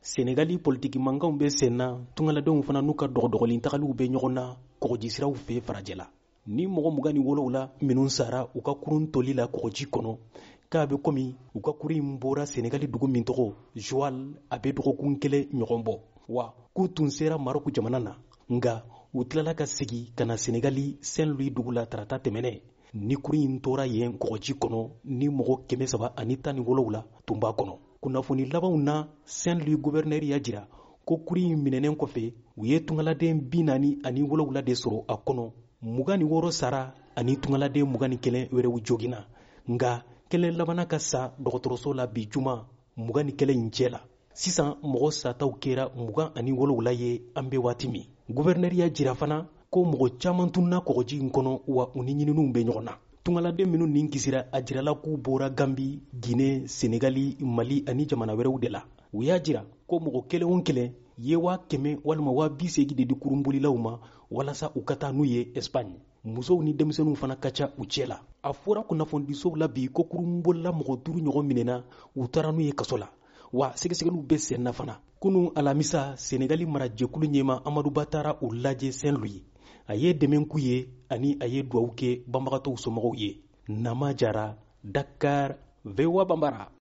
senegali politiki mankanw bɛ sen na tungaladenw fana n'u ka dɔgɔdɔgɔlen tagaliw bɛ ɲɔgɔn na kɔgɔjisiraw fɛ farajɛ la ni mɔgɔ mugan ni wolow la minnu sara u ka kurun toli la kɔgɔji kɔnɔ k'a bɛ komi u ka kurun in bɔra senegali dugu min tɔgɔ joal a bɛ dɔgɔkun kelen ɲɔgɔn bɔ wa k'u tun sera marɔku jamana na nka u tilala ka sigi ka na senegali saint louis dugu la tarata tɛmɛnɛ ni kuru in tora yen kɔgɔji kɔnɔ ni mɔgɔ kɛmɛ saba ani tan ni wolowula tun b'a kɔnɔ kunnafoni labanw na saint louis guvɛrɛnɛri y'a jira ko kuru in minɛnen kɔfɛ u ye tungaladen bi naani ani wolowula de sɔrɔ a kɔnɔ mugan ni wɔɔrɔ sara ani tungaladen mugan ni kelen wɛrɛw joginna nka kelen labanna ka sa dɔgɔtɔrɔso la bi juma mugan ni kelen in cɛ la sisan mɔgɔ sataw kɛra mugan ani wolowula ye an bɛ waati min guvɛrnɛri y'a jira fana ko mɔgɔ caman tununa kɔgɔji in kɔnɔ wa u ni ɲininninw bɛ ɲɔgɔn na tungaladen minnu nin kisira a jirala k'u bora gambi gine senegali mali ani jamana wɛrɛw de la u y'a jira ko mɔgɔ kelen o kelen ye waa kɛmɛ walima waa bi segi de di kurunbolilaw ma walasa u ka taa n'u ye espagne musow ni denmisɛnninw fana ka ca u cɛ la a fɔra kunnafonidisow la bi ko kurunbolila mɔgɔ duuru ɲɔgɔn minɛna u taara n'u ye kaso la wa sɛgɛsɛgɛliw bɛ sen na fana kunu alamisa senegali mara jɛkulu ɲɛma amadu ba taara o lajɛ sen luyi a ye dɛmɛ k'u ye ani a ye duwawu kɛ banbagatɔw somɔgɔw ye nama jara dakar voa banbara